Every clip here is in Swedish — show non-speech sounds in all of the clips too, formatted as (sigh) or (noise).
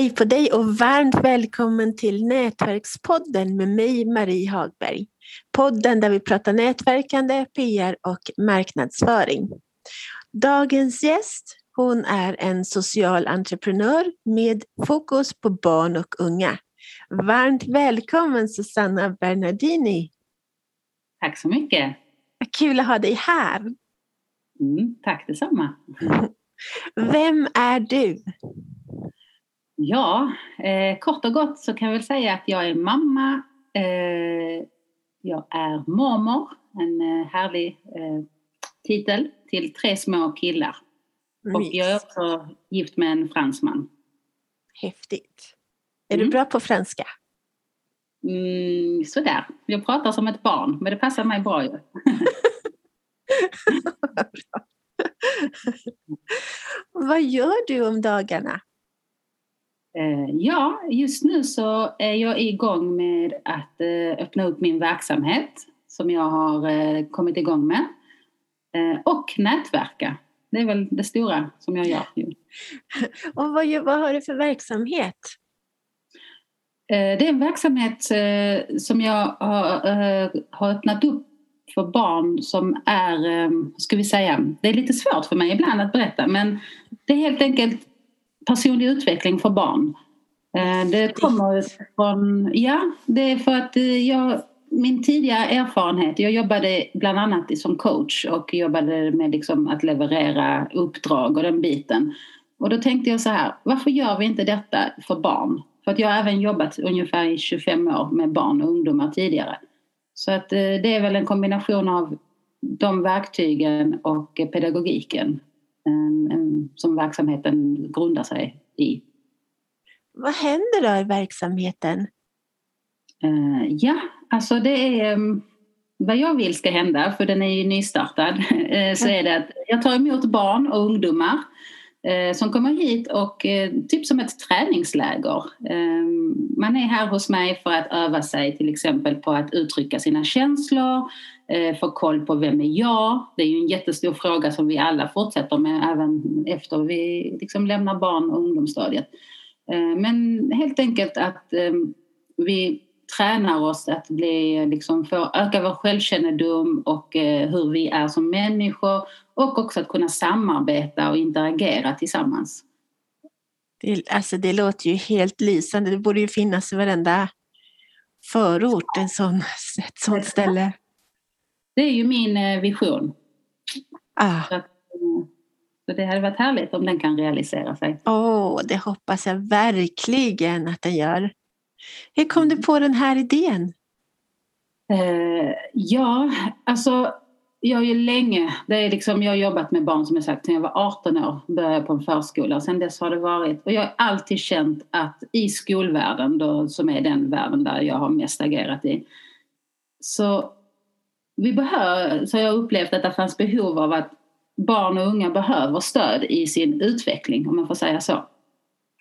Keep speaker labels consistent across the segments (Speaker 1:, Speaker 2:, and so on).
Speaker 1: Hej på dig och varmt välkommen till Nätverkspodden med mig Marie Hagberg. Podden där vi pratar nätverkande, PR och marknadsföring. Dagens gäst hon är en social entreprenör med fokus på barn och unga. Varmt välkommen Susanna Bernardini.
Speaker 2: Tack så mycket.
Speaker 1: Kul att ha dig här.
Speaker 2: Mm, tack detsamma.
Speaker 1: Vem är du?
Speaker 2: Ja, eh, kort och gott så kan jag väl säga att jag är mamma. Eh, jag är mormor, en eh, härlig eh, titel, till tre små killar. Och jag är också gift med en fransman.
Speaker 1: Häftigt. Är mm. du bra på franska?
Speaker 2: Mm, sådär. Jag pratar som ett barn, men det passar mig bra ju. (laughs)
Speaker 1: Vad gör du om dagarna?
Speaker 2: Eh, ja, just nu så är jag igång med att eh, öppna upp min verksamhet som jag har eh, kommit igång med. Och nätverka. Det är väl det stora som jag gör. (laughs)
Speaker 1: Och vad, vad har du för verksamhet?
Speaker 2: Det är en verksamhet som jag har öppnat upp för barn som är, ska vi säga, det är lite svårt för mig ibland att berätta men det är helt enkelt personlig utveckling för barn. Eh, det kommer från, ja, det är för att eh, jag, min tidiga erfarenhet, jag jobbade bland annat som coach och jobbade med liksom att leverera uppdrag och den biten. Och då tänkte jag så här, varför gör vi inte detta för barn? För att jag har även jobbat ungefär i 25 år med barn och ungdomar tidigare. Så att eh, det är väl en kombination av de verktygen och pedagogiken som verksamheten grundar sig i.
Speaker 1: Vad händer då i verksamheten?
Speaker 2: Uh, ja, alltså det är vad jag vill ska hända, för den är ju nystartad, (laughs) så är det att jag tar emot barn och ungdomar Eh, som kommer hit och eh, typ som ett träningsläger. Ehm, man är här hos mig för att öva sig till exempel på att uttrycka sina känslor, eh, få koll på vem är jag? Det är ju en jättestor fråga som vi alla fortsätter med även efter vi liksom lämnar barn och ungdomsstadiet. Men helt enkelt att ehm, vi tränar oss att bli, liksom, få öka vår självkännedom och hur vi är som människor och också att kunna samarbeta och interagera tillsammans.
Speaker 1: Det, alltså det låter ju helt lysande. Det borde ju finnas i varenda förort en sån, ett sånt ställe.
Speaker 2: Det är ju min eh, vision. Ah. Så, att, eh, så det hade varit härligt om den kan realisera sig.
Speaker 1: Åh, oh, det hoppas jag verkligen att den gör. Hur kom du på den här idén?
Speaker 2: Eh, ja, alltså jag har ju länge, det är liksom, jag har jobbat med barn som jag sagt sedan jag var 18 år, började på en förskola. Sen dess har det varit, och jag har alltid känt att i skolvärlden, då, som är den världen där jag har mest agerat i, så vi behöver, så har jag upplevt att det fanns behov av att barn och unga behöver stöd i sin utveckling om man får säga så.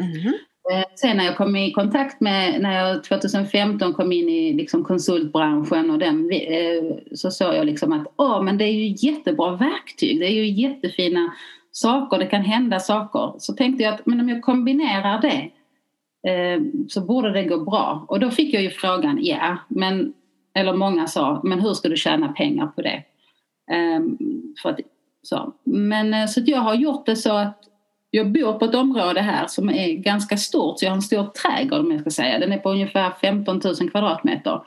Speaker 2: Mm. Eh, sen när jag kom i kontakt med, när jag 2015 kom in i liksom konsultbranschen och den, eh, så såg jag liksom att åh, men det är ju jättebra verktyg, det är ju jättefina saker, det kan hända saker. Så tänkte jag att men om jag kombinerar det eh, så borde det gå bra. Och då fick jag ju frågan, ja, men eller många sa, men hur ska du tjäna pengar på det? Ehm, för att, så. Men så att jag har gjort det så att jag bor på ett område här som är ganska stort, så jag har en stor trädgård om jag ska säga. Den är på ungefär 15 000 kvadratmeter.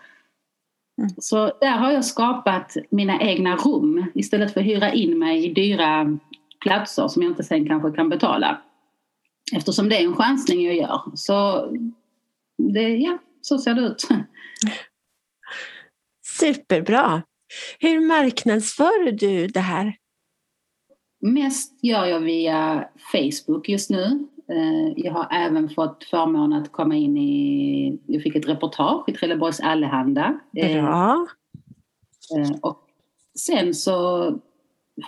Speaker 2: Mm. Så där har jag skapat mina egna rum istället för att hyra in mig i dyra platser som jag inte sen kanske kan betala. Eftersom det är en chansning jag gör. Så det, ja, så ser det ut.
Speaker 1: Superbra! Hur marknadsför du det här?
Speaker 2: Mest gör jag via Facebook just nu. Eh, jag har även fått förmånen att komma in i... Jag fick ett reportage i Trelleborgs Allehanda.
Speaker 1: Bra!
Speaker 2: Eh, och sen så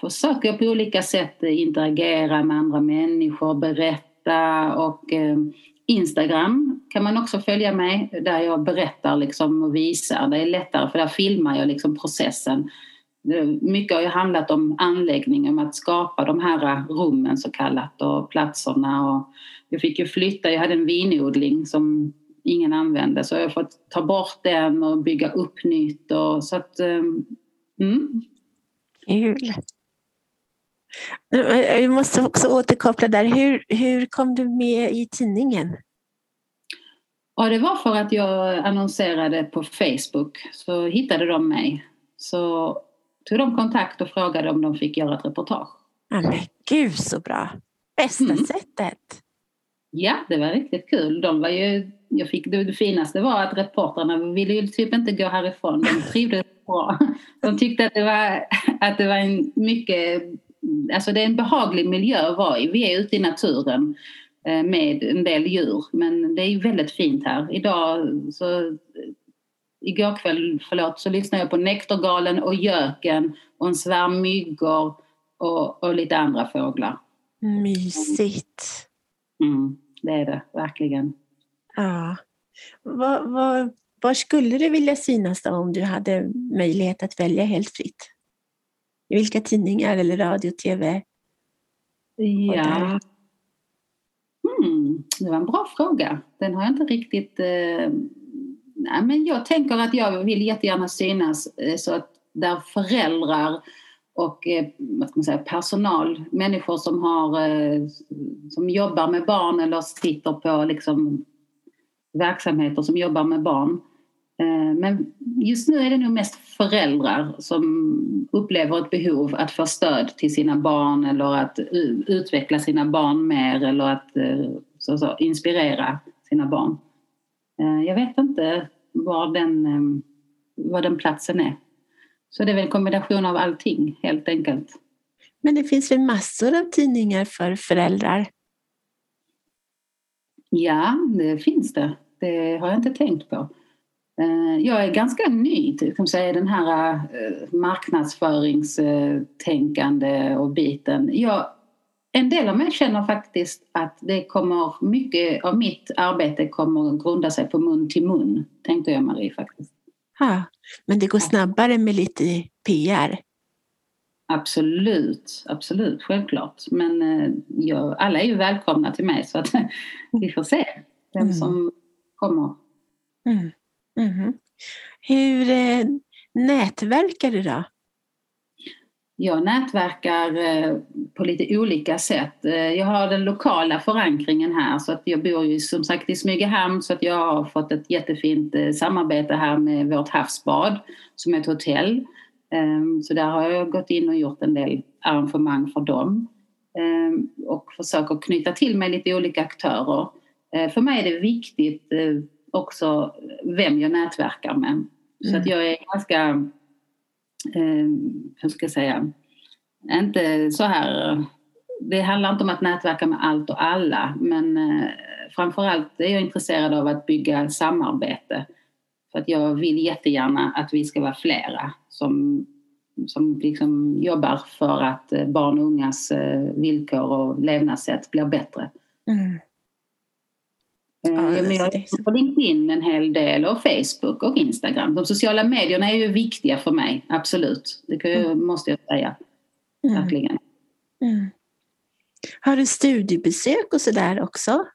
Speaker 2: försöker jag på olika sätt interagera med andra människor, berätta och eh, Instagram kan man också följa mig där jag berättar liksom och visar. Det är lättare för där filmar jag liksom processen. Mycket har ju handlat om anläggning, om att skapa de här rummen så kallat och platserna. Och jag fick ju flytta, jag hade en vinodling som ingen använde så jag har fått ta bort den och bygga upp nytt. Och, så att, mm.
Speaker 1: Kul. Jag måste också återkoppla där. Hur, hur kom du med i tidningen?
Speaker 2: Ja, det var för att jag annonserade på Facebook. Så hittade de mig. Så tog de kontakt och frågade om de fick göra ett reportage.
Speaker 1: Ja, men gud så bra! Bästa mm. sättet!
Speaker 2: Ja, det var riktigt kul. De var ju, jag fick, det, det finaste var att reportrarna ville ju typ inte gå härifrån. De trivdes bra. De tyckte att det var, att det var en mycket alltså det är en behaglig miljö att vara i. Vi är ute i naturen eh, med en del djur men det är väldigt fint här. Idag så igår kväll förlåt, så lyssnade jag på Nektargalen och göken och en svärm myggor och, och lite andra fåglar.
Speaker 1: Mysigt.
Speaker 2: Mm, det är det verkligen.
Speaker 1: Ja. Vad, vad, var skulle du vilja synas då om du hade möjlighet att välja helt fritt? I vilka tidningar eller radio, tv?
Speaker 2: Ja. Hmm, det var en bra fråga. Den har jag inte riktigt... Eh, nej, men jag tänker att jag vill jättegärna synas eh, så att där föräldrar och eh, vad ska man säga, personal, människor som, har, eh, som jobbar med barn eller sitter på liksom, verksamheter som jobbar med barn men just nu är det nog mest föräldrar som upplever ett behov att få stöd till sina barn eller att utveckla sina barn mer eller att så, så, inspirera sina barn. Jag vet inte var den, var den platsen är. Så det är väl en kombination av allting helt enkelt.
Speaker 1: Men det finns väl massor av tidningar för föräldrar?
Speaker 2: Ja, det finns det. Det har jag inte tänkt på. Eh, jag är ganska ny kan säga, den här eh, marknadsföringstänkande och biten. Jag, en del av mig känner faktiskt att det kommer mycket av mitt arbete kommer att grunda sig på mun till mun, tänkte jag Marie faktiskt.
Speaker 1: Ja, men det går snabbare med lite PR?
Speaker 2: Absolut, absolut, självklart. Men eh, jag, alla är ju välkomna till mig så att (laughs) vi får se vem mm. som kommer.
Speaker 1: Mm. Mm. Hur eh, nätverkar du då?
Speaker 2: Jag nätverkar eh, på lite olika sätt. Eh, jag har den lokala förankringen här så att jag bor ju som sagt i Smygehamn så att jag har fått ett jättefint eh, samarbete här med vårt havsbad som är ett hotell. Ehm, så där har jag gått in och gjort en del arrangemang för dem ehm, och försöker knyta till mig lite olika aktörer. För mig är det viktigt också vem jag nätverkar med. Så att mm. jag är ganska, eh, hur ska jag säga, inte så här det handlar inte om att nätverka med allt och alla men eh, framförallt är jag intresserad av att bygga samarbete. För att jag vill jättegärna att vi ska vara flera som, som liksom jobbar för att eh, barn och ungas eh, villkor och levnadssätt blir bättre. Mm. Ja, jag är på LinkedIn en hel del och Facebook och Instagram. De sociala medierna är ju viktiga för mig, absolut. Det jag, mm. måste jag säga. Mm. Verkligen. Mm.
Speaker 1: Har du studiebesök och sådär också?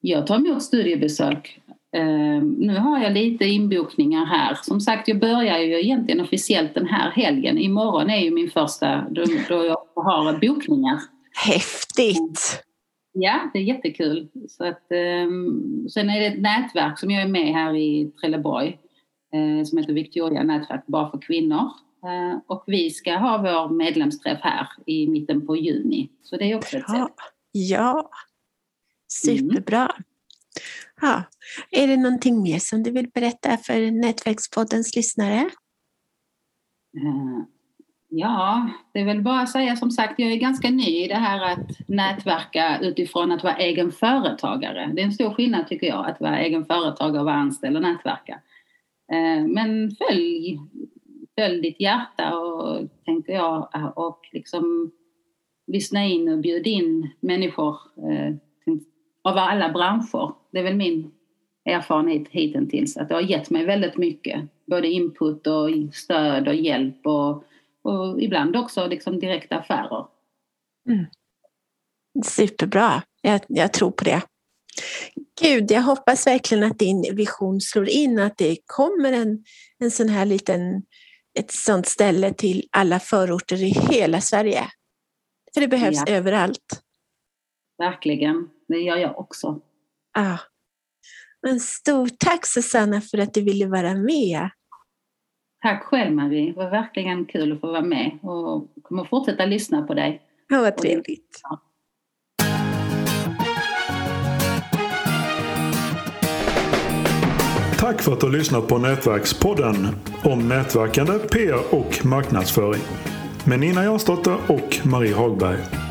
Speaker 2: Jag tar emot studiebesök. Uh, nu har jag lite inbokningar här. Som sagt, jag börjar ju egentligen officiellt den här helgen. Imorgon är ju min första då, då jag har bokningar.
Speaker 1: Häftigt!
Speaker 2: Ja, det är jättekul. Så att, um, sen är det ett nätverk som jag är med här i Trelleborg uh, som heter Victoria nätverk bara för kvinnor. Uh, och vi ska ha vår medlemsträff här i mitten på juni. Så det är också ett
Speaker 1: ja. sätt. Ja, superbra. Mm. Ja. Är det någonting mer som du vill berätta för Nätverkspoddens lyssnare?
Speaker 2: Uh, Ja, det är väl bara att säga som sagt, jag är ganska ny i det här att nätverka utifrån att vara egen företagare. Det är en stor skillnad tycker jag, att vara egen företagare och vara anställd och nätverka. Eh, men följ, följ ditt hjärta och tänker jag och liksom lyssna in och bjud in människor eh, av alla branscher. Det är väl min erfarenhet hittills. Att det har gett mig väldigt mycket. Både input och stöd och hjälp och, och ibland också liksom direkta affärer.
Speaker 1: Mm. Superbra. Jag, jag tror på det. Gud, jag hoppas verkligen att din vision slår in, att det kommer en, en sån här liten, ett sånt ställe till alla förorter i hela Sverige. För det behövs ja. överallt.
Speaker 2: Verkligen, det gör jag också.
Speaker 1: Ja. Men stort tack Susanna för att du ville vara med.
Speaker 2: Tack själv Marie, det var verkligen kul att få vara med och kommer fortsätta lyssna på dig.
Speaker 1: Ja, vad trevligt. Ja.
Speaker 3: Tack för att du har lyssnat på Nätverkspodden om nätverkande, PR och marknadsföring med Nina Jansdotter och Marie Hagberg.